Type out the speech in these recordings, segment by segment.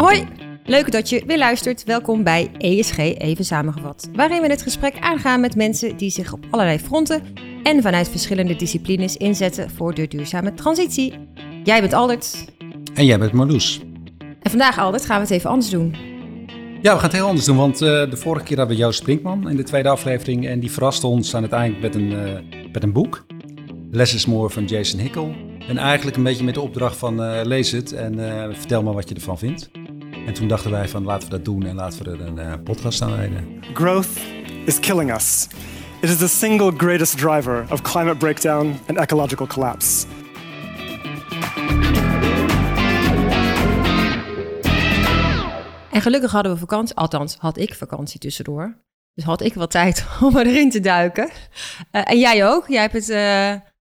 Hoi, leuk dat je weer luistert. Welkom bij ESG Even Samengevat, waarin we het gesprek aangaan met mensen die zich op allerlei fronten en vanuit verschillende disciplines inzetten voor de duurzame transitie. Jij bent Aldert. En jij bent Marloes. En vandaag, Aldert, gaan we het even anders doen. Ja, we gaan het heel anders doen, want uh, de vorige keer hadden we Joost Brinkman in de tweede aflevering en die verraste ons aan het eind met een, uh, met een boek. Less is More van Jason Hickel. En eigenlijk een beetje met de opdracht van uh, lees het en vertel me wat je ervan vindt. En toen dachten wij van laten we dat doen en laten we er een uh, podcast aan wijden. Growth is killing us. It is the single greatest driver of climate breakdown and ecological collapse. En gelukkig hadden we vakantie, althans had ik vakantie tussendoor. Dus had ik wat tijd om erin te duiken. Uh, en jij ook? Jij hebt het, uh,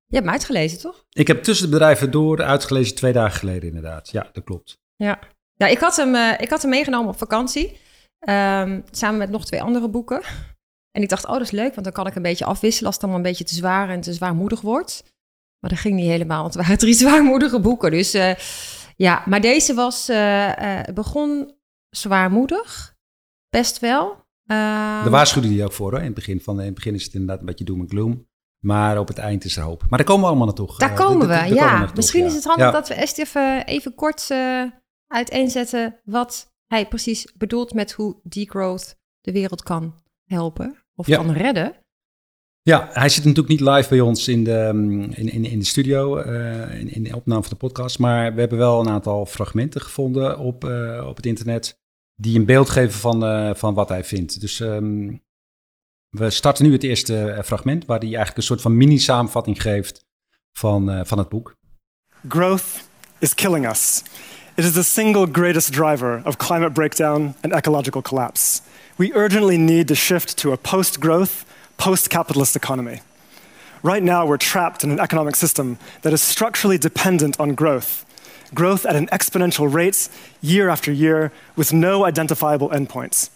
je hebt me uitgelezen, toch? Ik heb tussen de bedrijven door uitgelezen twee dagen geleden inderdaad. Ja, dat klopt. Ja, ja, ik, had hem, uh, ik had hem meegenomen op vakantie. Um, samen met nog twee andere boeken. En ik dacht, oh, dat is leuk, want dan kan ik een beetje afwisselen als het allemaal een beetje te zwaar en te zwaarmoedig wordt. Maar dat ging niet helemaal, want het waren drie zwaarmoedige boeken. Dus uh, ja, maar deze was, uh, begon zwaarmoedig, best wel. Um, Daar waarschuwde hij ook voor, hoor. In het, begin van, in het begin is het inderdaad een beetje doom en gloom. Maar op het eind is er hoop. Maar daar komen we allemaal naartoe. Daar komen we, ja. Misschien is het handig dat we eerst even, even kort uiteenzetten wat hij precies bedoelt met hoe degrowth de wereld kan helpen of ja. kan redden. Ja, hij zit natuurlijk niet live bij ons in de, in, in, in de studio, uh, in, in, de opname van de podcast. Maar we hebben wel een aantal fragmenten gevonden op, uh, op het internet. die een beeld geven van, uh, van wat hij vindt. Dus um, we starten nu het eerste fragment. waar hij eigenlijk een soort van mini-samenvatting geeft van, van het boek. Growth is killing us. It is the single greatest driver of climate breakdown and ecological collapse. We urgently need to shift to a post growth, post capitalist economy. Right now, we're trapped in an economic system that is structurally dependent on growth. Growth at an exponential rate, year after year, with no identifiable endpoints.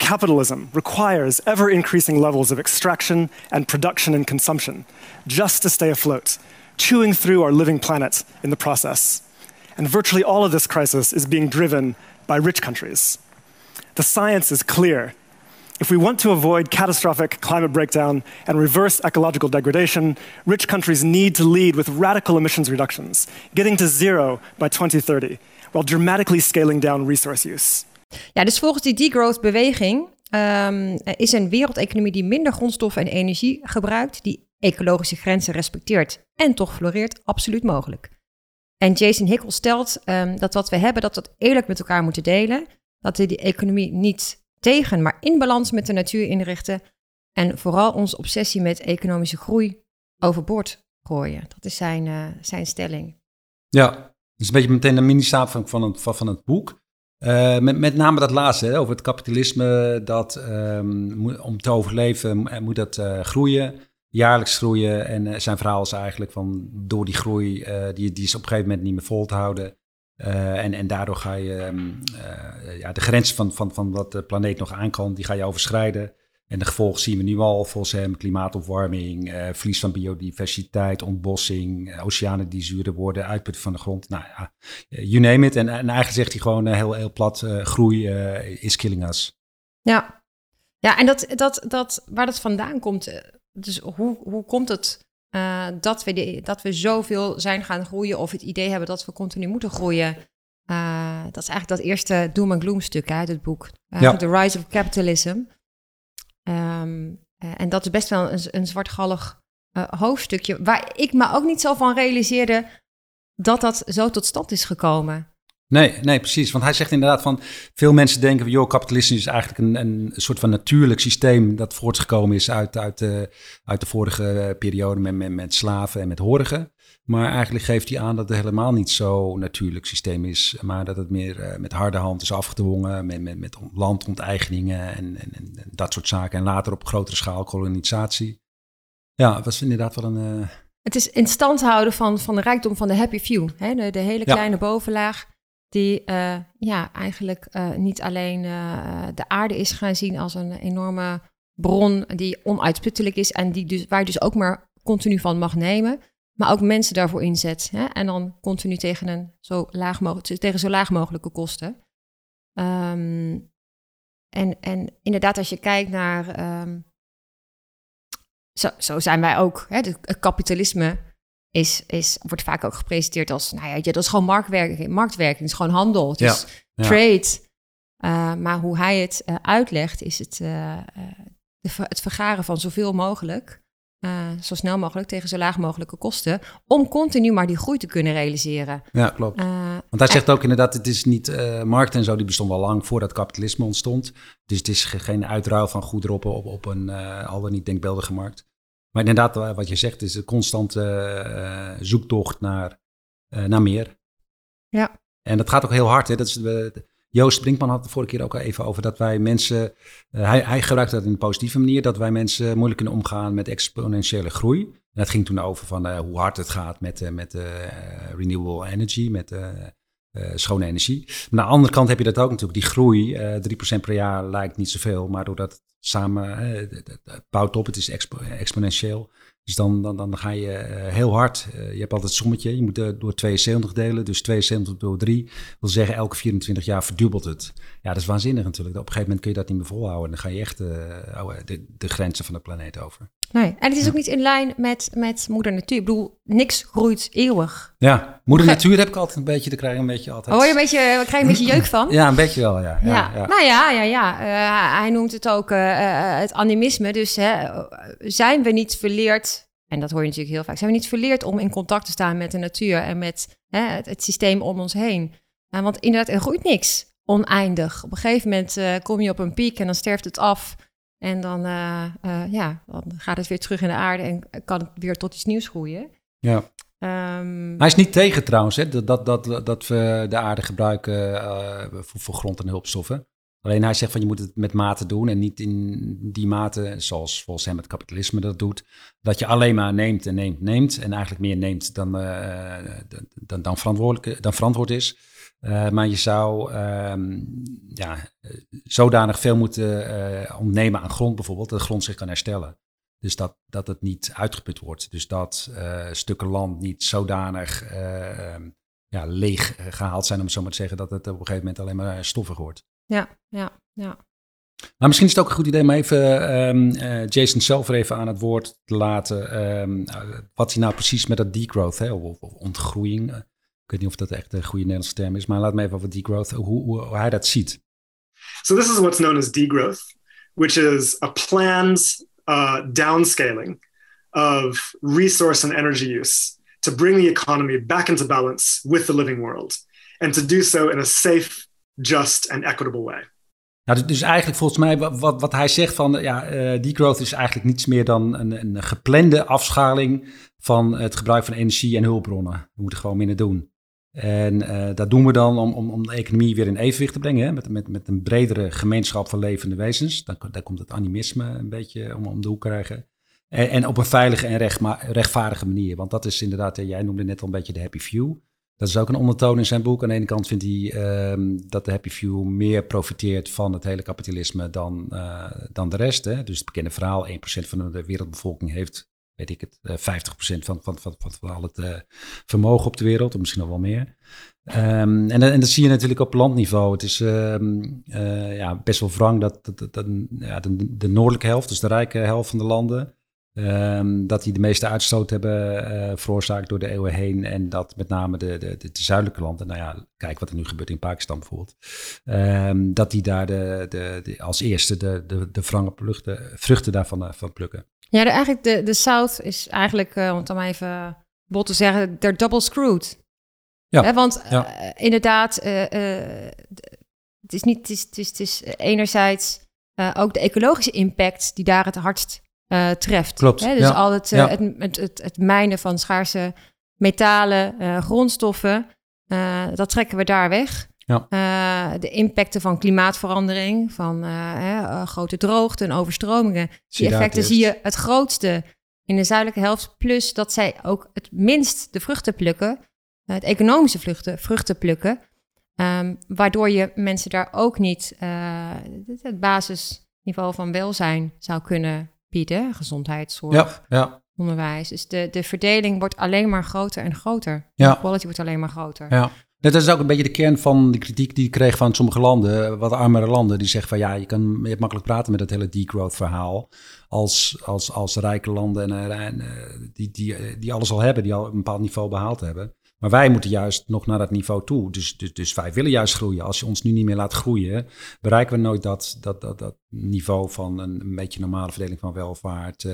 Capitalism requires ever increasing levels of extraction and production and consumption just to stay afloat, chewing through our living planet in the process. And virtually all of this crisis is being driven by rich countries. The science is clear. If we want to avoid catastrophic climate breakdown and reverse ecological degradation, rich countries need to lead with radical emissions reductions, getting to zero by 2030, while dramatically scaling down resource use. Ja, dus volgens die degrowth-beweging um, is een wereldeconomie die minder grondstoffen en energie gebruikt, die ecologische grenzen respecteert en toch floreert, absoluut mogelijk. En Jason Hickel stelt um, dat wat we hebben, dat we dat eerlijk met elkaar moeten delen. Dat we die economie niet tegen, maar in balans met de natuur inrichten. En vooral onze obsessie met economische groei overboord gooien. Dat is zijn, uh, zijn stelling. Ja, dat is een beetje meteen de mini-samenvatting van het, van het boek. Uh, met, met name dat laatste, hè, over het kapitalisme, dat um, om te overleven moet dat groeien jaarlijks groeien. En uh, zijn verhaal is eigenlijk van door die groei, uh, die, die is op een gegeven moment niet meer vol te houden. Uh, en, en daardoor ga je um, ja, de grens van, van, van wat de planeet nog aan kan, die ga je overschrijden. En de gevolgen zien we nu al volgens hem. Klimaatopwarming, verlies van biodiversiteit, ontbossing, oceanen die zuurder worden, uitput van de grond. Nou ja, you name it. En, en eigenlijk zegt hij gewoon heel, heel plat, groei is killing us. Ja, ja en dat, dat, dat, waar dat vandaan komt dus hoe, hoe komt het uh, dat, we die, dat we zoveel zijn gaan groeien of het idee hebben dat we continu moeten groeien? Uh, dat is eigenlijk dat eerste doom and gloom stuk uit het boek. Uh, ja. The Rise of Capitalism. Um, en dat is best wel een, een zwartgallig hoofdstukje, waar ik me ook niet zo van realiseerde dat dat zo tot stand is gekomen. Nee, nee, precies. Want hij zegt inderdaad van veel mensen denken, joh, kapitalisme is eigenlijk een, een soort van natuurlijk systeem dat voortgekomen is uit, uit, de, uit de vorige periode met, met, met slaven en met horigen. Maar eigenlijk geeft hij aan dat het helemaal niet zo natuurlijk systeem is, maar dat het meer uh, met harde hand is afgedwongen, met, met, met landonteigeningen en, en, en, dat soort zaken. En later op grotere schaal kolonisatie. Ja, het was inderdaad wel een... Uh... Het is in stand houden van, van de rijkdom van de happy few, hè? De, de hele kleine ja. bovenlaag die uh, ja, eigenlijk uh, niet alleen uh, de aarde is gaan zien als een enorme bron die onuitputtelijk is en die dus, waar je dus ook maar continu van mag nemen, maar ook mensen daarvoor inzet. Hè? En dan continu tegen, een zo laag tegen zo laag mogelijke kosten. Ehm, en, en inderdaad, als je kijkt naar. ehm, zo, zo zijn wij ook. Hè, het kapitalisme is, is, wordt vaak ook gepresenteerd als. Nou ja, dat is gewoon marktwerking, marktwerking, het is gewoon handel, het Ja, is ja. trade. Uh, maar hoe hij het uh, uitlegt, is het, uh, de, het vergaren van zoveel mogelijk. Zo snel mogelijk tegen zo laag mogelijke kosten. Om continu maar die groei te kunnen realiseren. Ja, klopt. Want hij zegt ook inderdaad, het is niet markt en zo, die bestond al lang voordat kapitalisme ontstond. Dus het is geen uitruil van goederen op, op, op een al dan niet denkbeeldige markt. Maar inderdaad, wat je zegt, is een constante zoektocht naar, naar meer. Ja. En dat gaat ook heel hard. Hè? Dat is, Joost Brinkman had het de vorige keer ook al even over dat wij mensen, hij, hij gebruikt dat in een positieve manier, dat wij mensen moeilijk kunnen omgaan met exponentiële groei. En dat ging toen over van uh, hoe hard het gaat met, uh, met renewable energy, met schone energie. Maar aan de andere kant heb je dat ook natuurlijk, die groei, 3% per jaar lijkt niet zoveel, maar doordat het samen het bouwt op, het is expo exponentieel. Dus dan, dan, dan ga je heel hard. Je hebt altijd het sommetje. Je moet door 72 delen. Dus 72 door 3 wil zeggen elke 24 jaar verdubbelt het. Ja, dat is waanzinnig natuurlijk. Op een gegeven moment kun je dat niet meer volhouden. Dan ga je echt de, de grenzen van de planeet over. Nee, en het is ook niet in lijn met, met moeder natuur. Ik bedoel, niks groeit eeuwig. Ja, moeder natuur heb ik altijd een beetje, daar krijg je een beetje altijd... Oh, je een beetje, krijg je een beetje jeuk van? Ja, een beetje wel, ja. Ja, ja. ja. nou ja, ja, ja. Uh, hij noemt het ook uh, het animisme. Dus hè, zijn we niet verleerd, en dat hoor je natuurlijk heel vaak, zijn we niet verleerd om in contact te staan met de natuur en met hè, het, het, systeem om ons heen? Uh, want inderdaad, er groeit niks oneindig. Op een gegeven moment uh, kom je op een piek en dan sterft het af. En dan, uh, ja, dan gaat het weer terug in de aarde en kan het weer tot iets nieuws groeien. Ja. Um, Hij is niet tegen trouwens, hè, dat, dat, dat, dat we de aarde gebruiken voor, voor grond- en hulpstoffen. Alleen hij zegt van je moet het met mate doen en niet in die mate, zoals volgens hem het kapitalisme dat doet, dat je alleen maar neemt en neemt, neemt en eigenlijk meer neemt dan, uh, dan, dan, verantwoordelijk, dan verantwoord is. Uh, maar je zou um, ja, zodanig veel moeten uh, ontnemen aan grond bijvoorbeeld, dat de grond zich kan herstellen. Dus dat, dat het niet uitgeput wordt. Dus dat uh, stukken land niet zodanig um, ja, leeg gehaald zijn, om het zo maar te zeggen, dat het op een gegeven moment alleen maar stoffig wordt. Ja, ja, ja. Maar misschien is het ook een goed idee om even um, uh, Jason zelf er even aan het woord te laten. Um, wat hij nou precies met dat degrowth, hè, of, of ontgroeiing. Ik weet niet of dat echt een goede Nederlandse term is, maar laat me even over degrowth, hoe, hoe, hoe hij dat ziet. So this is what's known as degrowth, which is a planned uh, downscaling of resource and energy use to bring the economy back into balance with the living world, and to do so in a safe, just and equitable way. Nou, dus eigenlijk volgens mij wat, wat hij zegt van ja, uh, degrowth is eigenlijk niets meer dan een, een geplande afschaling van het gebruik van energie en hulpbronnen. We moeten gewoon minder doen. En uh, dat doen we dan om, om, om de economie weer in evenwicht te brengen, hè? Met, met, met een bredere gemeenschap van levende wezens. Dan, komt het animisme een beetje om, om de hoek krijgen. En, en op een veilige en recht, rechtvaardige manier. Want dat is inderdaad, jij noemde net al een beetje de happy few. Dat is ook een ondertoon in zijn boek. Aan de ene kant vindt hij um, dat de happy few meer profiteert van het hele kapitalisme dan, uh, dan de rest. Hè? Dus het bekende verhaal, 1% van de wereldbevolking heeft weet ik het, uh, 50% van, van, van, van, van al het uh, vermogen op de wereld, of misschien nog wel meer. Um, en, en dat zie je natuurlijk op landniveau. Het is um, uh, ja, best wel wrang dat, dat, dat, ja, de, de, noordelijke helft, dus de rijke helft van de landen, um, dat die de meeste uitstoot hebben uh, veroorzaakt door de eeuwen heen. En dat met name de, de, de, de zuidelijke landen, nou ja, kijk wat er nu gebeurt in Pakistan bijvoorbeeld, dat die daar de, de, de, als eerste de, de, de wrange vruchten, daarvan van plukken. Ja, de, eigenlijk de, de South is eigenlijk, uh, om het dan maar even bot te zeggen, they're double screwed. Ja. Hè, want ja. uh, inderdaad, uh, het is niet, het is, het is, het is enerzijds ook de ecologische impact die daar het hardst treft. Klopt. Hè? Dus ja. al het, ja. het, het, het, het, mijnen van schaarse metalen, grondstoffen, dat trekken we daar weg. Ja. Uh, de impacten van klimaatverandering, van uh, hè, grote droogte en overstromingen. Zie die effecten zie je het grootste in de zuidelijke helft. Plus dat zij ook het minst de vruchten plukken, het economische vruchten, vruchten plukken. Um, waardoor je mensen daar ook niet het basisniveau van welzijn zou kunnen bieden. Gezondheidszorg, ja, ja. onderwijs. Dus de, de verdeling wordt alleen maar groter en groter. Ja. De quality wordt alleen maar groter. Ja. Dat is ook een beetje de kern van de kritiek die ik kreeg van sommige landen, wat armere landen, die zeggen van ja, je kan je hebt makkelijk praten met het hele degrowth verhaal. Als, als, als rijke landen en, en die, die, die alles al hebben, die al een bepaald niveau behaald hebben. Maar wij moeten juist nog naar dat niveau toe. Dus, dus, dus wij willen juist groeien. Als je ons nu niet meer laat groeien, bereiken we nooit dat, dat, dat, dat niveau van een, beetje normale verdeling van welvaart,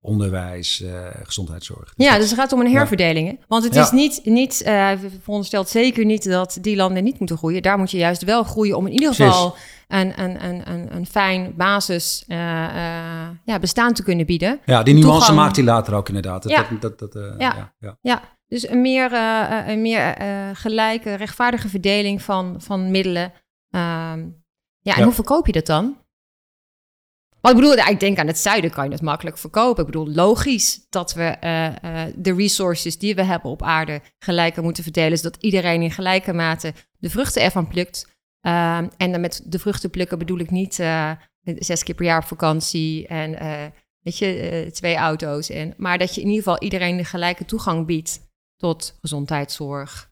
onderwijs, uh, gezondheidszorg. Dus ja, dat, dus het gaat om een herverdeling. Hè? Want het ja. is niet, niet uh, veronderstelt zeker niet dat die landen niet moeten groeien. Daar moet je juist wel groeien om in ieder geval een, een, een, een, een fijn basis ja, bestaan te kunnen bieden. Ja, die nuance Toegang... maakt hij later ook inderdaad. Dat, ja. Dat, dat, ja. Ja, ja. ja. Dus een meer, een meer gelijke, rechtvaardige verdeling van, van middelen. Um, ja, en hoe verkoop je dat dan? Ik bedoel, ik denk aan het zuiden kan je het makkelijk verkopen. Ik bedoel, logisch dat we uh, de resources die we hebben op aarde gelijker moeten verdelen. Zodat iedereen in gelijke mate de vruchten ervan plukt. Ehm, en dan met de vruchten plukken bedoel ik niet zes keer per jaar op vakantie en weet je, twee auto's. En, maar dat je in ieder geval iedereen de gelijke toegang biedt tot gezondheidszorg.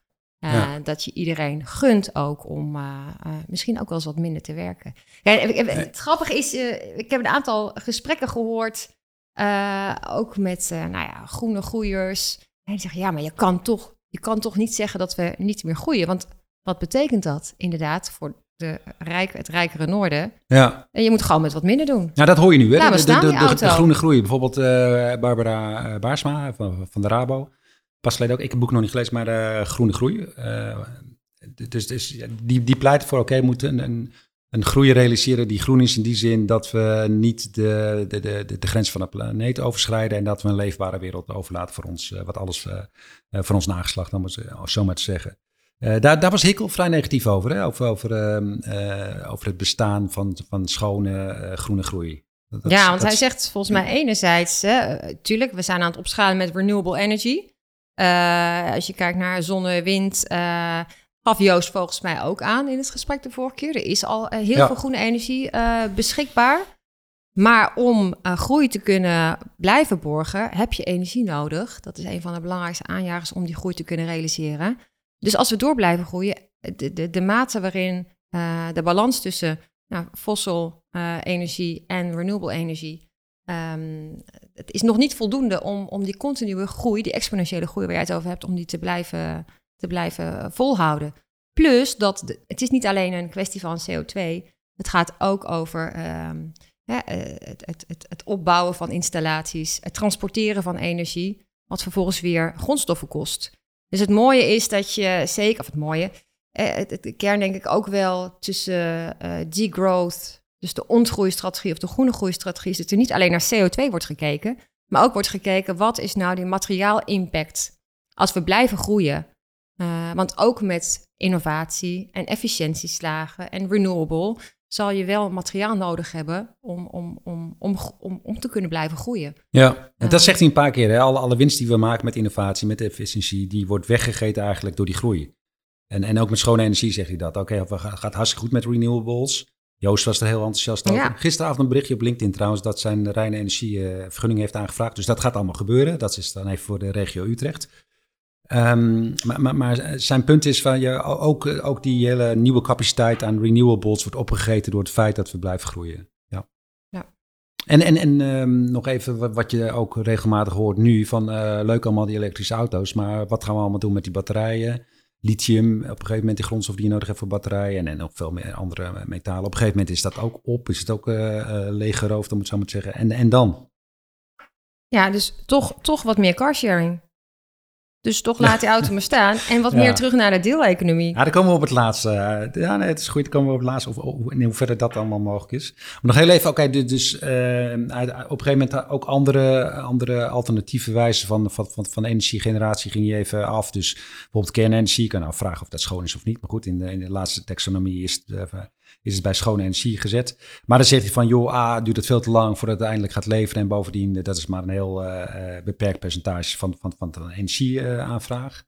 Uh, ja. Dat je iedereen gunt ook om uh, uh, misschien ook wel eens wat minder te werken. Ja, het grappige is, ik heb een aantal gesprekken gehoord, ook met nou ja, groene groeiers. En die zeggen, ja, maar je kan, toch, je kan toch niet zeggen dat we niet meer groeien. Want wat betekent dat inderdaad voor de rijk, het rijkere noorden? Ja. En je moet gewoon met wat minder doen. Ja, dat hoor je nu. Hè? De, de, de groene groei. Bijvoorbeeld Barbara Baarsma van, van de Rabo pas geleden ook, ik heb het boek nog niet gelezen, maar uh, Groene Groei. Uh, dus, dus die, die pleit voor, oké, okay, we moeten een, een groei realiseren die groen is in die zin dat we niet de, de, de, de grens van de planeet overschrijden en dat we een leefbare wereld overlaten voor ons, uh, wat alles voor ons nageslacht, om het zo maar te zeggen. daar, daar was Hikkel vrij negatief over, hè? over, over, over het bestaan van, van schone groene groei. Dat, ja, want hij zegt volgens mij enerzijds, hè, tuurlijk, we zijn aan het opschalen met renewable energy. Uh, als je kijkt naar zonne, wind, uh, gaf Joost volgens mij ook aan in het gesprek de vorige keer. Er is al uh, heel ja. veel groene energie beschikbaar. Maar om groei te kunnen blijven borgen, heb je energie nodig. Dat is een van de belangrijkste aanjagers om die groei te kunnen realiseren. Dus als we door blijven groeien, de, de, de mate waarin de balans tussen nou, fossiel energie en renewable energie Um, het is nog niet voldoende om, om die continue groei, die exponentiële groei waar jij het over hebt, om die te blijven, te blijven volhouden. Plus dat het is niet alleen een kwestie van CO2, het gaat ook over um, ja, het, het, het, opbouwen van installaties, het transporteren van energie, wat vervolgens weer grondstoffen kost. Dus het mooie is dat je zeker, of het mooie, eh, het, het, de kern denk ik ook wel tussen uh, degrowth dus de ontgroeistrategie of de groene groeistrategie is dat er niet alleen naar CO2 wordt gekeken, maar ook wordt gekeken wat is nou die materiaalimpact als we blijven groeien. Uh, want ook met innovatie en efficiëntieslagen en renewable zal je wel materiaal nodig hebben om, om, om, om, om, om te kunnen blijven groeien. Ja, en dat zegt hij een paar keer. Hè? Alle, alle winst die we maken met innovatie, met efficiëntie, die wordt weggegeten eigenlijk door die groei. En, en ook met schone energie zegt hij dat. Oké, okay, gaat hartstikke goed met renewables. Joost was er heel enthousiast over. Ja. Gisteravond een berichtje op LinkedIn trouwens dat zijn reine energie uh, vergunning heeft aangevraagd. Dus dat gaat allemaal gebeuren. Dat is dan even voor de regio Utrecht. Um, maar, maar, maar, zijn punt is van je, ook, ook die hele nieuwe capaciteit aan renewables wordt opgegeten door het feit dat we blijven groeien. Ja. ja. En, en, en um, nog even wat je ook regelmatig hoort nu van uh, leuk allemaal die elektrische auto's, maar wat gaan we allemaal doen met die batterijen? Lithium, op een gegeven moment de grondstof die je nodig hebt voor batterijen en, en ook veel meer andere metalen. Op een gegeven moment is dat ook op, is het ook uh, uh, leeggeroofd, om het zo maar te zeggen. En, en dan? Ja, dus toch, toch wat meer carsharing. Dus toch laat die auto maar staan en wat ja. meer terug naar de deeleconomie. Ja, dan komen we op het laatste. Ja, nee, het is goed. Dan komen we op het laatste. Of, of in hoeverre dat allemaal mogelijk is. Maar nog heel even, oké, okay, dus uh, op een gegeven moment ook andere, andere alternatieve wijzen van, van, van, van energiegeneratie ging je even af. Dus bijvoorbeeld kernenergie. Je kan nou vragen of dat schoon is of niet. Maar goed, in de, in de laatste taxonomie is het, uh, is het bij schone energie gezet. Maar dan zegt hij van, joh, A, duurt het veel te lang voordat het uiteindelijk gaat leveren. En bovendien, dat is maar een heel uh, beperkt percentage van, van, van de energieaanvraag.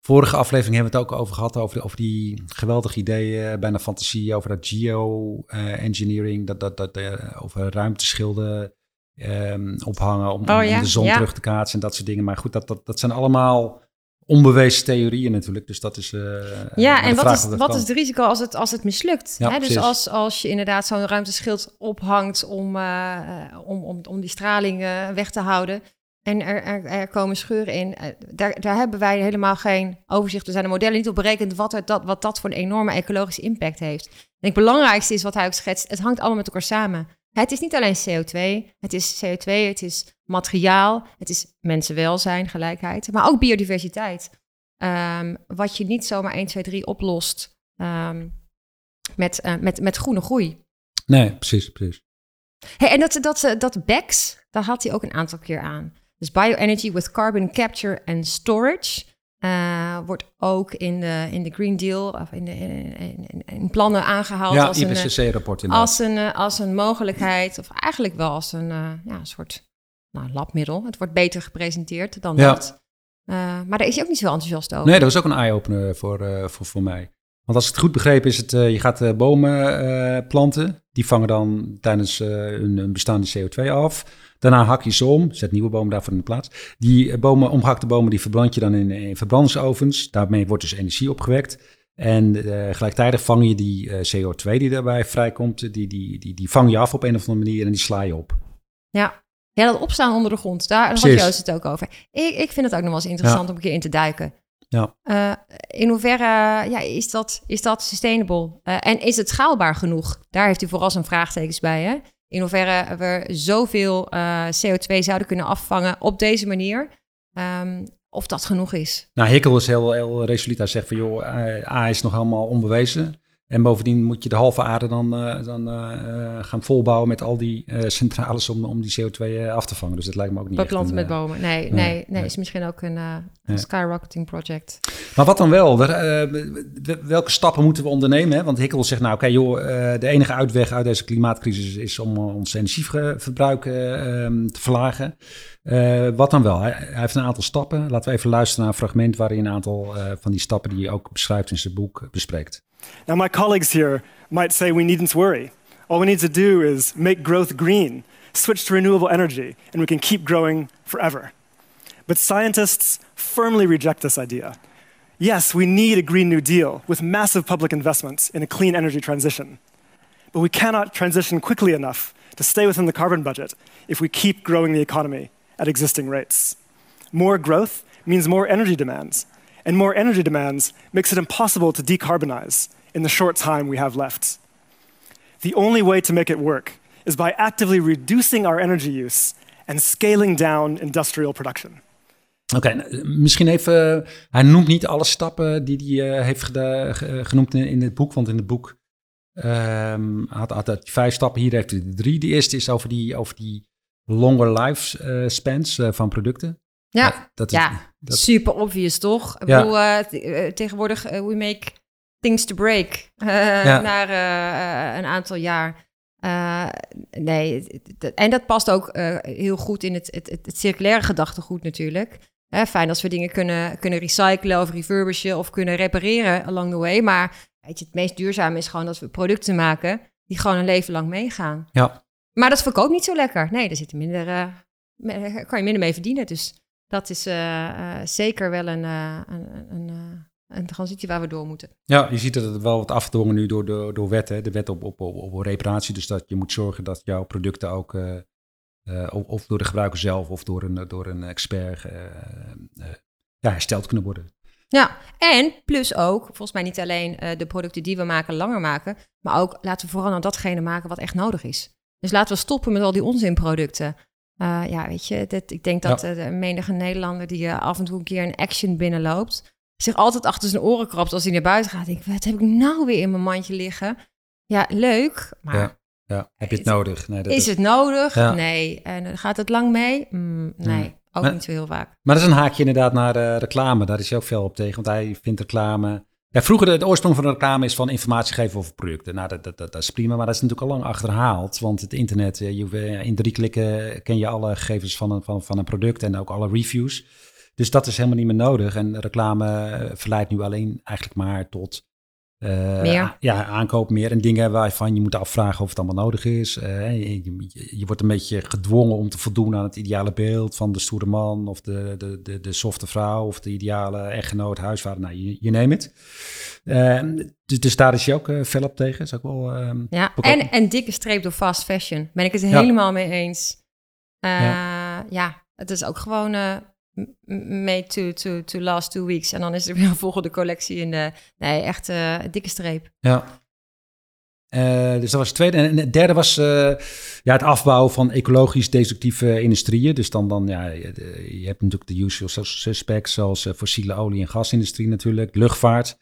Vorige aflevering hebben we het ook over gehad, over, over die geweldige ideeën, bijna fantasie, over dat geo-engineering, dat, dat, dat, over ruimteschilden um, ophangen om, oh, ja? om, de zon ja. terug te kaatsen en dat soort dingen. Maar goed, dat, dat, dat zijn allemaal onbewezen theorieën natuurlijk. Dus dat is. Uh, ja, en wat, is, wat is het risico als het, als het mislukt? Ja, Hè? Dus als, als je inderdaad zo'n ruimteschild ophangt om, uh, om, om, om die straling uh, weg te houden. En er, er, er, komen scheuren in. Daar, daar hebben wij helemaal geen overzicht. Er zijn de modellen niet op berekend wat, er, dat, wat dat voor een enorme ecologische impact heeft. En het belangrijkste is wat hij ook schetst: het hangt allemaal met elkaar samen. Het is niet alleen CO2, het is CO2, het is materiaal, het is mensenwelzijn, gelijkheid, maar ook biodiversiteit. Um, wat je niet zomaar 1, 2, 3 oplost um, met, uh, met, met groene groei. Nee, precies, precies. Hey, en dat, dat, dat BEX, daar had hij ook een aantal keer aan. Dus bioenergy with carbon capture and storage. Uh, wordt ook in de, in de Green Deal of in, de, in, in, in plannen aangehaald ja, als, IPCC-rapport een, als, een, als een mogelijkheid, of eigenlijk wel als een, uh, ja, soort nou, labmiddel. Het wordt beter gepresenteerd dan ja. dat. Uh, maar daar is hij ook niet zo enthousiast over. Nee, dat was ook een eye-opener voor, voor, voor mij. Want als ik het goed begreep is het, je gaat bomen planten. Die vangen dan tijdens hun, hun bestaande CO2 af. Daarna hak je ze om, zet nieuwe bomen daarvoor in de plaats. Die bomen, omgehakte bomen, die verbrand je dan in, in verbrandingsovens. Daarmee wordt dus energie opgewekt. En uh, gelijktijdig vang je die uh, CO2 die daarbij vrijkomt, die, die, die, die vang je af op een of andere manier en die sla je op. Ja, ja dat opstaan onder de grond, daar had Joost het ook over. Ik, ik vind het ook nog wel eens interessant ja. om een keer in te duiken. Ja. Uh, in hoeverre ja, is, dat, is dat sustainable? en is het schaalbaar genoeg? Daar heeft u vooral zijn vraagtekens bij, hè? In hoeverre we zoveel uh, CO2 zouden kunnen afvangen op deze manier. Um, of dat genoeg is. Nou, Hikkel is heel, heel resoluut. Hij zegt van, joh, A is nog helemaal onbewezen. En bovendien moet je de halve aarde dan, uh, dan uh, gaan volbouwen met al die uh, centrales om, om die CO2 af te vangen. Dus dat lijkt me ook niet Beplanten met bomen. Nee, nee, nee, nee, is misschien ook een, een skyrocketing project. Maar wat dan wel? welke stappen moeten we ondernemen? Hè? Want Hikkel zegt nou, oké okay, joh, de enige uitweg uit deze klimaatcrisis is om ons energieverbruik te verlagen. wat dan wel? Hij, hij, heeft een aantal stappen. Laten we even luisteren naar een fragment waarin een aantal van die stappen die hij ook beschrijft in zijn boek bespreekt. Now, my colleagues here might say we needn't worry. All we need to do is make growth green, switch to renewable energy, and we can keep growing forever. But scientists firmly reject this idea. Yes, we need a Green New Deal with massive public investments in a clean energy transition. But we cannot transition quickly enough to stay within the carbon budget if we keep growing the economy at existing rates. More growth means more energy demands, and more energy demands makes it impossible to decarbonize in the short time we have left. The only way to make it work is by actively reducing our energy use and scaling down industrial production. Oké, okay, misschien even. Hij noemt niet alle stappen die hij uh, heeft geda- genoemd in, het boek, want in het boek um, had, hij vijf stappen. Hier heeft hij drie. De eerste is over die, over die longer life uh, spans uh, van producten. Ja, ja, dat is, ja. Dat... super obvious toch? Ik bedoel, uh, tegenwoordig, uh, we make things to break uh, ja. na een aantal jaar. nee, en dat past ook heel goed in het, het, het, circulaire gedachtegoed natuurlijk. Hè, fijn als we dingen kunnen, kunnen recyclen of refurbishen of kunnen repareren along the way. Maar weet je, het meest duurzame is gewoon dat we producten maken die gewoon een leven lang meegaan. Ja. Maar dat verkoopt niet zo lekker. Nee, daar zit minder, kan je minder mee verdienen. Dus dat is uh, uh, zeker wel een, uh, een, een, een, transitie waar we door moeten. Ja, je ziet dat het wel wat afgedwongen nu door, door, door wetten. De wet op, op, op, op reparatie. Dus dat je moet zorgen dat jouw producten ook, of door de gebruiker zelf of door een, door een expert, ja, hersteld kunnen worden. Ja, en plus ook, volgens mij niet alleen de producten die we maken langer maken, maar ook laten we vooral nou datgene maken wat echt nodig is. Dus laten we stoppen met al die onzinproducten. Uh, ja, weet je, dit, ik denk dat ja. de menige Nederlander die uh, af en toe een keer een action binnenloopt, zich altijd achter zijn oren krabt als hij naar buiten gaat. Denk, wat heb ik nou weer in mijn mandje liggen? Ja, leuk, maar... Ja, ja. heb je het, het nodig? Nee, dat is, is, het nodig? Ja. Nee. En gaat het lang mee? Mm, nee, ook maar, niet zo heel vaak. Maar dat is een haakje inderdaad naar reclame. Daar is hij ook veel op tegen, want hij vindt reclame... Ja, vroeger de, oorsprong van de reclame is van informatie geven over producten. Nou, dat, dat, dat, dat, is prima, maar dat is natuurlijk al lang achterhaald. Want het internet, je, in drie klikken ken je alle gegevens van een, van, van een product en ook alle reviews. Dus dat is helemaal niet meer nodig. En reclame verleidt nu alleen eigenlijk maar tot eh, Meer. a- ja, aankoop meer en dingen waarvan je moet afvragen of het allemaal nodig is. Eh, je, je, je wordt een beetje gedwongen om te voldoen aan het ideale beeld van de stoere man of de, de, de, de softe vrouw of de ideale echtgenoot, huisvader, nou, je, je neemt het. Eh, dus, dus daar is je ook eh, fel op tegen. Is ook wel, ehm, Ja, en, en dikke streep door fast fashion. Ben ik het Ja. helemaal mee eens. Eh, Ja. ja. het is ook gewoon eh, made to, to, to last two weeks. En dan is er weer een volgende collectie in de... Nee, echt eh, dikke streep. Ja. Eh, dus dat was het tweede. En het derde was eh, ja, het afbouwen van ecologisch destructieve industrieën. Dus dan, dan ja, je, hebt natuurlijk de usual sus- suspects, zoals fossiele olie- en gasindustrie natuurlijk, luchtvaart.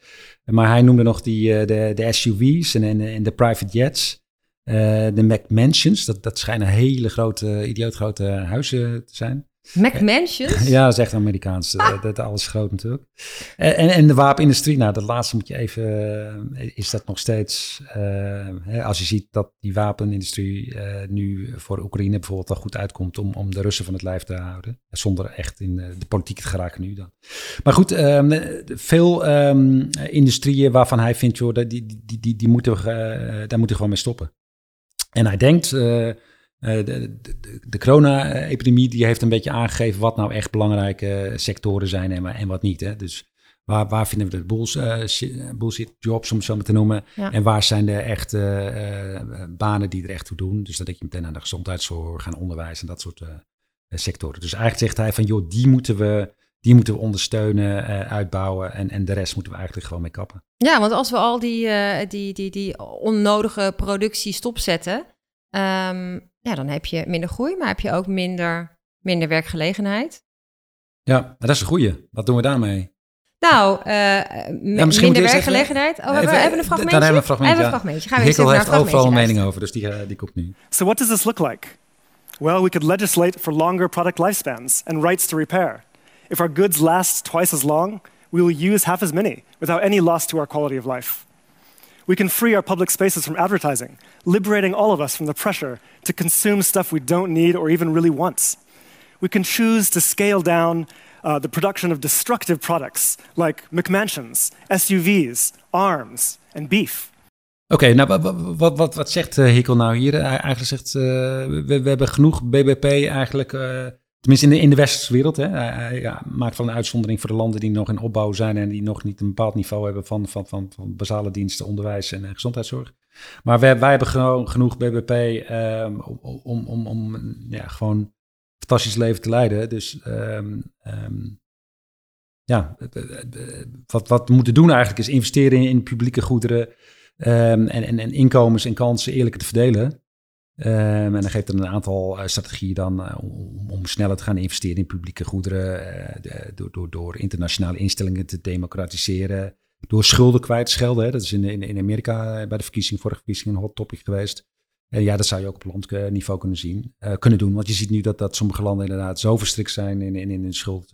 Maar hij noemde nog die, de, de SUV's en, en, de private jets. Eh, de McMansions, dat, dat schijnen hele grote, idioot grote huizen te zijn. McMansions? Ja, dat is echt Amerikaans. eh, Dat, alles groot natuurlijk. En, en, de wapenindustrie, nou, dat laatste moet je even. eh, Is dat nog steeds. eh, hè, als je ziet dat die wapenindustrie eh, nu voor Oekraïne bijvoorbeeld wel goed uitkomt om, om de Russen van het lijf te houden. Zonder echt in eh, de politiek te geraken nu dan. Maar goed, ehm, veel ehm, industrieën waarvan hij vindt, joh, die, die, die, die moeten eh, daar moeten we gewoon mee stoppen. En hij denkt. Eh, de, de, de, de corona-epidemie die heeft een beetje aangegeven wat nou echt belangrijke sectoren zijn en, en wat niet. Hè? Dus waar, waar vinden we de bulls, eh, shi- bullshit jobs, om het zo maar te noemen. Ja. En waar zijn de echte eh, banen die er echt toe doen. Dus dan denk je meteen aan de gezondheidszorg, aan onderwijs en dat soort sectoren. Dus eigenlijk zegt hij van, joh, die moeten we, die moeten we ondersteunen, uitbouwen. En, en de rest moeten we eigenlijk gewoon mee kappen. Ja, want als we al die, die, die, die onnodige productie stopzetten, ehm, ja, dan heb je minder groei, maar heb je ook minder, minder werkgelegenheid. Ja, maar dat is een goeie. Wat doen we daarmee? Nou, eh, je minder werkgelegenheid. Oh, hebben we Even- hebben een fragmentje? Daar hebben we een fragmentje, Hebben een fragmentje. Gaan we even naar heeft een overal een mening over, dus die, eh, die komt nu. So, what does this look like? Well, we could legislate for longer product lifespans and rights to repair. If our goods last twice as long, we will use half as many without any loss to our quality of life. We can free our public spaces from advertising, liberating all of us from the pressure to consume stuff we don't need or even really want. We can choose to scale down uh, the production of destructive products like McMansions, SUVs, arms, and beef. Oké, nou wa- wa- wat, wat, wat zegt eh, Hikkel nou hier? Hij eigenlijk zegt, eh, we, we hebben genoeg BBP eigenlijk, eh, tenminste in de, in de westerse wereld. Hè? Hij, maakt van een uitzondering voor de landen die nog in opbouw zijn en die nog niet een bepaald niveau hebben van, van, van, van basale diensten, onderwijs en eh, gezondheidszorg. Maar wij, wij hebben gewoon genoeg BBP ehm, om, om, om, ja, gewoon een fantastisch leven te leiden. Dus ehm, ehm, ja, eh, eh, wat, wat we moeten doen eigenlijk is investeren in, in publieke goederen. En, en, en inkomens en kansen eerlijker te verdelen. Ehm, en dan geeft er een aantal eh, strategieën dan eh, om, om sneller te gaan investeren in publieke goederen. eh, de- door, door, door internationale instellingen te democratiseren. Door schulden kwijt te schelden. Hè. Dat is in, in, in Amerika bij de verkiezing, vorige verkiezing een hot topic geweest. En ja, dat zou je ook op landniveau kunnen zien, kunnen doen. Want je ziet nu dat, dat sommige landen inderdaad zo verstrikt zijn in, in, in hun schuld.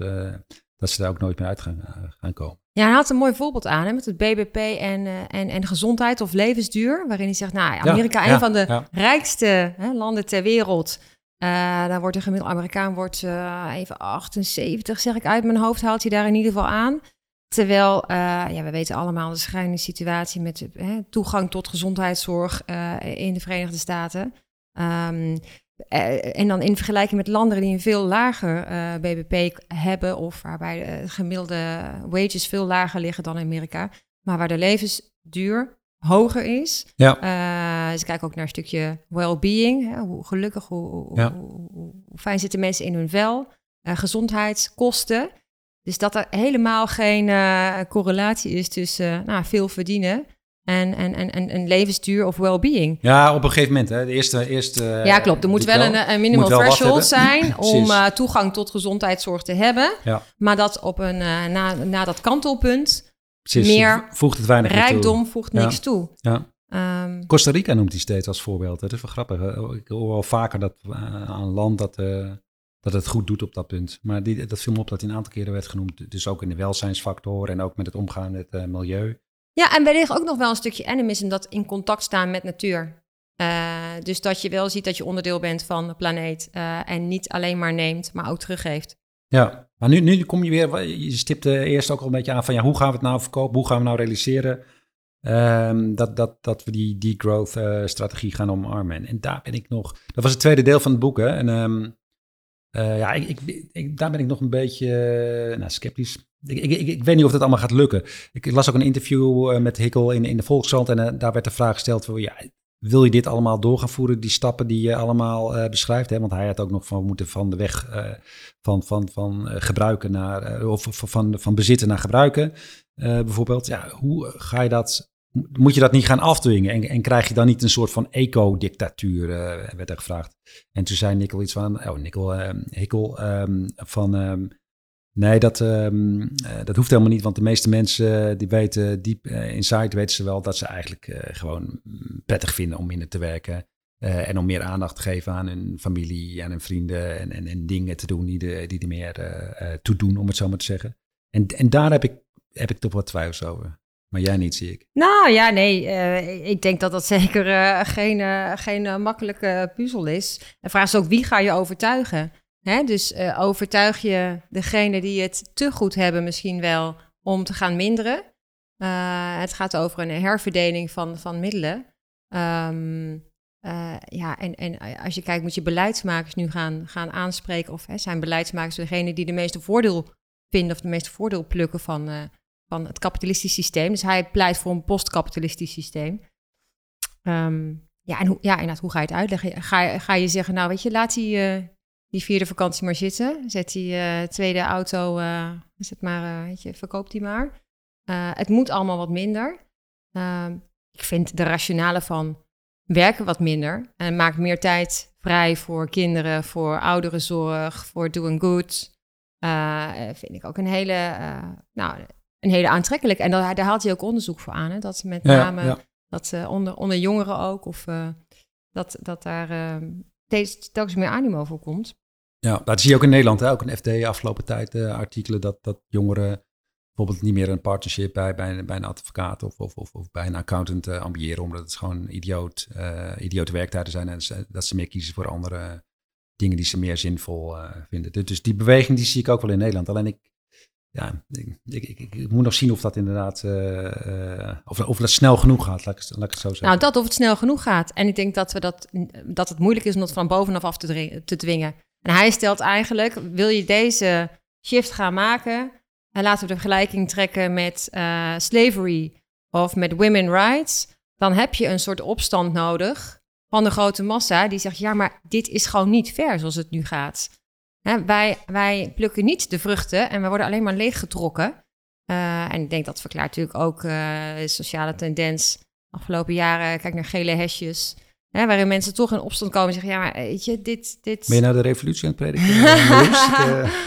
dat ze daar ook nooit meer uit gaan, gaan komen. Ja, hij had een mooi voorbeeld aan hè, met het BBP en, eh, en, en gezondheid of levensduur. Waarin hij zegt, nou, ja, Amerika, ja, een van de ja. rijkste hè, landen ter wereld. Eh daar wordt de gemiddelde Amerikaan wordt, eh, even 78, zeg ik uit mijn hoofd, haalt hij daar in ieder geval aan. Terwijl, ja, we weten allemaal de schrijnende situatie met toegang tot gezondheidszorg in de Verenigde Staten. Ehm, eh, en dan in vergelijking met landen die een veel lager eh, BBP hebben, of waarbij de gemiddelde wages veel lager liggen dan in Amerika, maar waar de levensduur hoger is. Ja. Eh, ze kijken ook naar een stukje well-being. Hè, hoe gelukkig, hoe, hoe, Ja. hoe, hoe- hoe fijn zitten mensen in hun vel. Eh, gezondheidskosten. Dus dat er helemaal geen eh, correlatie is tussen eh, nou, veel verdienen en, en, en, en, en levensduur of well-being. Ja, op een gegeven moment. Hè. De eerste, eerste, Ja, klopt. Er moet dit wel een, een minimal Moet threshold zijn om eh, toegang tot gezondheidszorg te hebben. Ja. Maar dat op een, eh, na, na dat kantelpunt, Precies, meer voegt het weinig toe. rijkdom voegt Ja. niks toe. Ja. Ehm, Costa Rica noemt hij steeds als voorbeeld. Dat is wel grappig. hè. Ik hoor wel vaker dat eh, aan een land dat, eh, dat het goed doet op dat punt. Maar die, dat viel me op dat hij een aantal keren werd genoemd. Dus ook in de welzijnsfactor en ook met het omgaan met het milieu. Ja, en wellicht ook nog wel een stukje animisme dat in contact staan met natuur. Eh, dus dat je wel ziet dat je onderdeel bent van de planeet eh, en niet alleen maar neemt, maar ook teruggeeft. Ja, maar nu, nu kom je weer, je stipte eerst ook al een beetje aan van ja, hoe gaan we het nou verkopen? Hoe gaan we nou realiseren Ehm, dat, dat, dat we die degrowth-strategie gaan omarmen. En, daar ben ik nog. Dat was het tweede deel van het boek. Hè? En um, ja, ik, ik, daar ben ik nog een beetje nou, sceptisch. Ik, weet niet of dat allemaal gaat lukken. Ik las ook een interview met Hikkel in, in de Volkskrant. En daar werd de vraag gesteld: ja, wil je dit allemaal door gaan voeren, die stappen die je allemaal beschrijft? Hè? Want hij had ook nog van moeten van de weg van, van, van gebruiken naar, of van, van bezitten naar gebruiken, bijvoorbeeld. Ja, hoe ga je dat moet je dat niet gaan afdwingen? En, en krijg je dan niet een soort van eco-dictatuur, uh, werd er gevraagd. En toen zei Nikkel iets van, oh, Nikkel, uh, Hikkel, um, van, um, nee, dat, uh, dat hoeft helemaal niet, want de meeste mensen die weten, diep inside weten ze wel dat ze eigenlijk gewoon prettig vinden om minder te werken. en om meer aandacht te geven aan hun familie en hun vrienden en, en, en dingen te doen die, de, die er meer toe doen, om het zo maar te zeggen. En, en daar heb ik, heb ik toch wat twijfels over. Maar jij niet, zie ik. Nou ja, nee. Uh, ik denk dat dat zeker uh, geen, uh, geen makkelijke puzzel is. De vraag is ook, wie ga je overtuigen? Hè? Dus overtuig je degene die het te goed hebben misschien wel om te gaan minderen? het gaat over een herverdeling van, van middelen. Um, ja, en, en als je kijkt, moet je beleidsmakers nu gaan, gaan aanspreken. Of hè, zijn beleidsmakers degene die de meeste voordeel vinden of de meeste voordeel plukken van van het kapitalistisch systeem. Dus hij pleit voor een postkapitalistisch systeem. Um, ja, en hoe, ja, inderdaad, hoe ga je het uitleggen? Ga, ga je zeggen, nou weet je, laat die, uh, die vierde vakantie maar zitten. Zet die uh, tweede auto, uh, zet maar, weet je, verkoop die maar. het moet allemaal wat minder. Ehm, ik vind de rationale van werken wat minder. En maak meer tijd vrij voor kinderen, voor ouderenzorg, voor doing good. vind ik ook een hele, nou, een hele aantrekkelijk. En daar, daar haalt hij ook onderzoek voor aan. Hè? Dat met name dat uh, onder, onder jongeren ook, of uh, dat, dat daar uh, steeds telkens meer animo voor komt. Ja, dat zie je ook in Nederland. Hè? Ook een FD afgelopen tijd artikelen dat, dat jongeren bijvoorbeeld niet meer een partnership bij, bij, bij een advocaat of, of, of, of bij een accountant ambiëren, omdat het gewoon idioot, idiote werktijden zijn en dat ze meer kiezen voor andere dingen die ze meer zinvol vinden. Dus, dus die beweging die zie ik ook wel in Nederland. Alleen ik, ja, ik, ik, moet nog zien of dat inderdaad, uh, of, of dat snel genoeg gaat, laat ik, laat ik het zo zeggen. Nou, dat of het snel genoeg gaat. En ik denk dat, we dat, dat het moeilijk is om dat van bovenaf af te, te dwingen. En hij stelt eigenlijk, wil je deze shift gaan maken, en laten we de vergelijking trekken met slavery of met women rights, dan heb je een soort opstand nodig van de grote massa die zegt, ja, maar dit is gewoon niet fair zoals het nu gaat wij, wij plukken niet de vruchten en we worden alleen maar leeggetrokken. Uh, en ik denk dat verklaart natuurlijk ook uh, de sociale tendens. Afgelopen jaren, kijk naar gele hesjes. Hè, waarin mensen toch in opstand komen en zeggen: Ja, maar weet je, dit. dit... Ben je nou de revolutie aan het prediken? uh...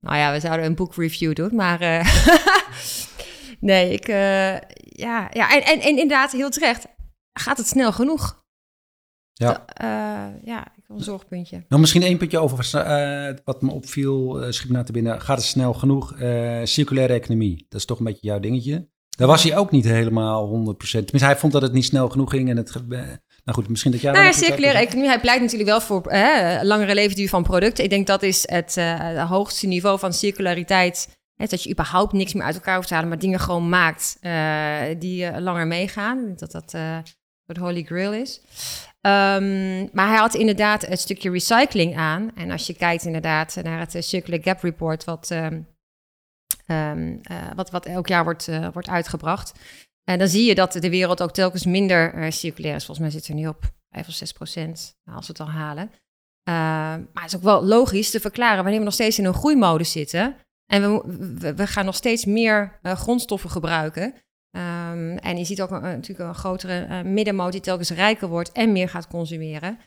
Nou ja, we zouden een boekreview doen, maar. nee, ik. ja, ja. En, en, en inderdaad, heel terecht. Gaat het snel genoeg? Ja. ja, een zorgpuntje. Nou, misschien één puntje over uh, wat me opviel, uh, me naar te binnen. Gaat het snel genoeg? Uh, circulaire economie, dat is toch een beetje jouw dingetje. Daar was hij ook niet helemaal 100%. Tenminste, hij vond dat het niet snel genoeg ging. En het, nou goed, misschien dat jij... Nou ja, circulaire economie, hij pleit natuurlijk wel voor langere levensduur van producten. Ik denk dat is het, het hoogste niveau van circulariteit. Hè, dat je überhaupt niks meer uit elkaar hoeft te halen, maar dingen gewoon maakt die langer meegaan. Dat dat de holy grail is. Um, maar hij had inderdaad het stukje recycling aan. En als je kijkt inderdaad naar het eh, Circular Gap Report, wat, um, um, uh, wat, wat elk jaar wordt, uh, wordt uitgebracht. En dan zie je dat de wereld ook telkens minder circulair is. Volgens mij zit er nu op 5 of 6 procent, als we het al halen. maar het is ook wel logisch te verklaren wanneer we nog steeds in een groeimodus zitten. En we, we gaan nog steeds meer grondstoffen gebruiken. Um, en je ziet ook een, natuurlijk een grotere uh, middenmoot die telkens rijker wordt en meer gaat consumeren.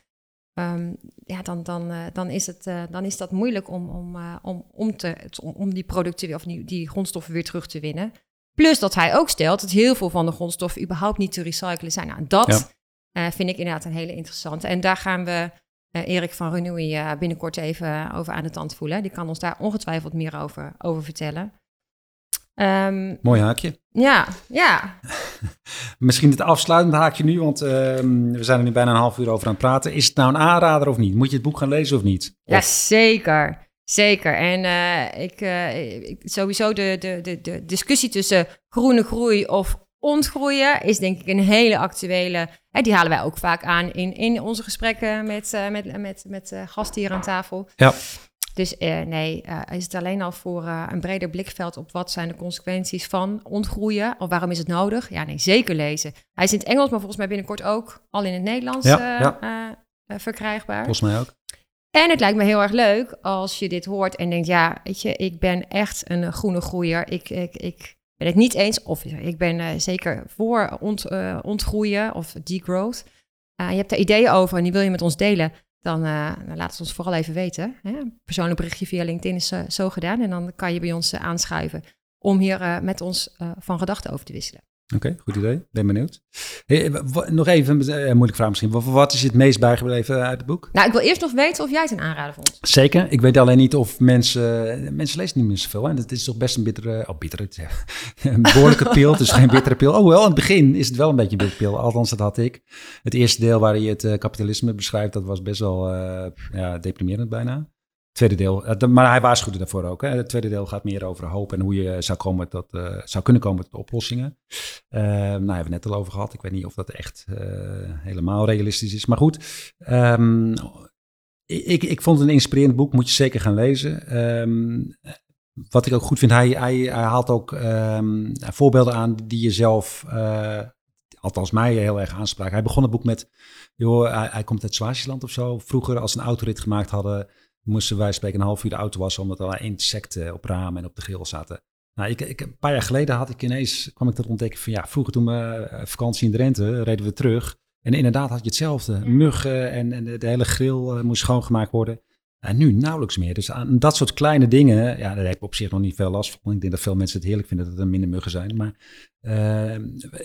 Um, ja, dan, dan, uh, dan, is het, uh, dan is dat moeilijk om, om, om, om, te, om, om die producten of die, die grondstoffen weer terug te winnen. Plus dat hij ook stelt dat heel veel van de grondstoffen überhaupt niet te recyclen zijn. Nou, dat ja. vind ik inderdaad een hele interessante. En daar gaan we Erik van Renoui binnenkort even over aan de tand voelen. Die kan ons daar ongetwijfeld meer over, over vertellen. Um, Mooi haakje. Ja, ja. Misschien het afsluitend haakje nu, want um, we zijn er nu bijna een half uur over aan het praten. Is het nou een aanrader of niet? Moet je het boek gaan lezen of niet? Of? Ja, zeker. Zeker. En uh, ik, uh, ik, sowieso de, de, de, de discussie tussen groene groei of ontgroeien is denk ik een hele actuele. Hè, die halen wij ook vaak aan in, in onze gesprekken met, uh, met, met, met gasten hier aan tafel. Ja. Dus uh, nee, is het alleen al voor een breder blikveld op wat zijn de consequenties van ontgroeien? Of waarom is het nodig? Ja, nee, zeker lezen. Hij is in het Engels, maar volgens mij binnenkort ook al in het Nederlands ja, ja. verkrijgbaar. Volgens mij ook. En het lijkt me heel erg leuk als je dit hoort en denkt, ja, weet je, ik ben echt een groene groeier. Ik, ik, ik ben het niet eens, of ik ben uh, zeker voor ont, uh, ontgroeien of degrowth. Uh, je hebt daar ideeën over en die wil je met ons delen, dan, dan laat het ons vooral even weten. Hè? Persoonlijk berichtje via LinkedIn is zo gedaan en dan kan je bij ons aanschuiven om hier met ons van gedachten over te wisselen. Oké, goed idee. Ben benieuwd. Hey, nog even een uh, moeilijke vraag misschien. Wat, wat, is je het meest bijgebleven uit het boek? Nou, ik wil eerst nog weten of jij het een aanrader vond. Zeker. Ik weet alleen niet of mensen... Mensen lezen niet meer zoveel. En het is toch best een bittere... Oh, bittere. een behoorlijke pil. Het is geen bittere pil. Oh, wel, in het begin is het wel een beetje een bittere pil. Althans, dat had ik. Het eerste deel waar je het uh, kapitalisme beschrijft, dat was best wel uh, ja, deprimerend bijna tweede deel, eh, maar hij waarschuwde daarvoor ook. Hè. Het tweede deel gaat meer over hoop en hoe je zou, komen tot, uh, zou kunnen komen tot oplossingen. Uh, nou, hebben we het net al over gehad. Ik weet niet of dat echt helemaal realistisch is. Maar goed, um, ik, ik vond het een inspirerend boek. Moet je zeker gaan lezen. Um, wat ik ook goed vind, hij, hij, haalt ook um, voorbeelden aan die je zelf, althans mij, heel erg aanspraken. Hij begon het boek met, joh, hij, hij komt uit Swaziland of zo. Vroeger als een autorit gemaakt hadden moesten wij spreken een half uur de auto wassen omdat er al insecten op ramen en op de grill zaten. Nou, ik, ik, een paar jaar geleden had ik ineens, kwam ik tot ontdekken van ja, vroeger toen we eh, vakantie in Drenthe, reden we terug. En inderdaad had je hetzelfde. Muggen en, en de, hele grill uh, moest schoongemaakt worden. En nu nauwelijks meer. Dus aan dat soort kleine dingen, ja, daar heb ik op zich nog niet veel last van. Ik denk dat veel mensen het heerlijk vinden dat er minder muggen zijn. Maar uh,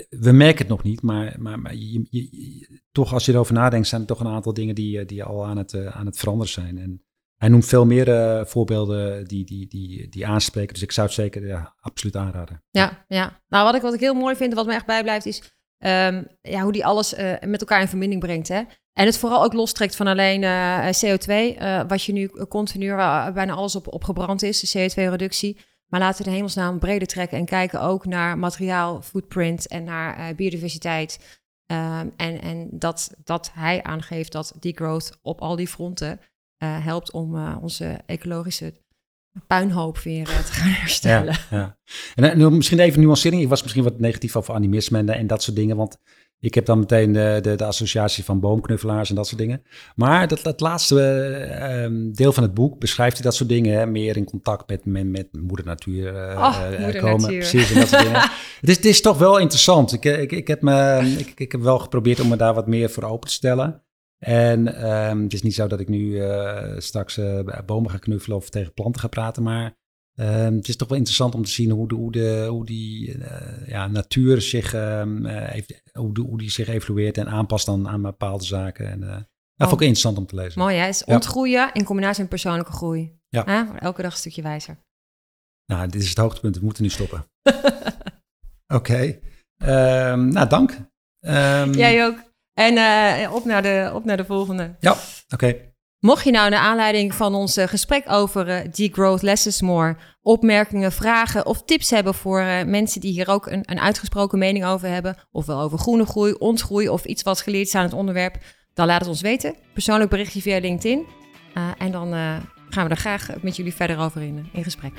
we merken het nog niet. Maar, maar, maar je, je, toch, als je erover nadenkt, zijn er toch een aantal dingen die, die al aan het, uh, aan het veranderen zijn. En hij noemt veel meer uh, voorbeelden die, die, die, die aanspreken. Dus ik zou het zeker ja, absoluut aanraden. Ja, ja. Nou, wat ik, wat ik heel mooi vind, wat me echt bijblijft, is um, ja, hoe die alles uh, met elkaar in verbinding brengt. Hè? En het vooral ook lostrekt van alleen uh, CO2, wat je nu continu, bijna alles op, op gebrand is, de CO2-reductie. Maar laten we de hemelsnaam breder trekken en kijken ook naar materiaal, footprint en naar biodiversiteit. Um, en en dat, dat hij aangeeft dat die growth op al die fronten uh, helpt om uh, onze ecologische puinhoop weer uh, te gaan herstellen. Ja, ja. En misschien even nuancering. Ik was misschien wat negatief over animisme en, en dat soort dingen. Want ik heb dan meteen de, de, de, associatie van boomknuffelaars en dat soort dingen. Maar dat, dat laatste um, deel van het boek beschrijft hij dat soort dingen. Hè, meer in contact met, met, met moeder natuur uh, oh, moeder komen. Natuur. Precies, en dat soort dingen. het, is, het is toch wel interessant. Ik, ik, ik, heb me, ik, ik heb wel geprobeerd om me daar wat meer voor open te stellen. En um, het is niet zo dat ik nu uh, straks uh, bomen ga knuffelen of tegen planten ga praten, maar um, het is toch wel interessant om te zien hoe, de, hoe, de, hoe die uh, ja, natuur zich, um, heeft, hoe, de, hoe die zich evolueert en aanpast dan aan bepaalde zaken. En, dat oh. vond ik interessant om te lezen. Mooi hè, is ontgroeien in combinatie met persoonlijke groei. Ja. Elke dag een stukje wijzer. Nou, dit is het hoogtepunt, we moeten nu stoppen. Oké, okay. nou dank. Jij ook. En uh, op, naar de, op naar de volgende. Ja, oké. Mocht je nou naar aanleiding van ons uh, gesprek over uh, Degrowth Lessons More opmerkingen, vragen of tips hebben voor uh, mensen die hier ook een, een, uitgesproken mening over hebben, ofwel over groene groei, ontgroei of iets wat geleerd is aan het onderwerp, dan laat het ons weten. Persoonlijk berichtje via LinkedIn. en dan gaan we er graag met jullie verder over in, in gesprek.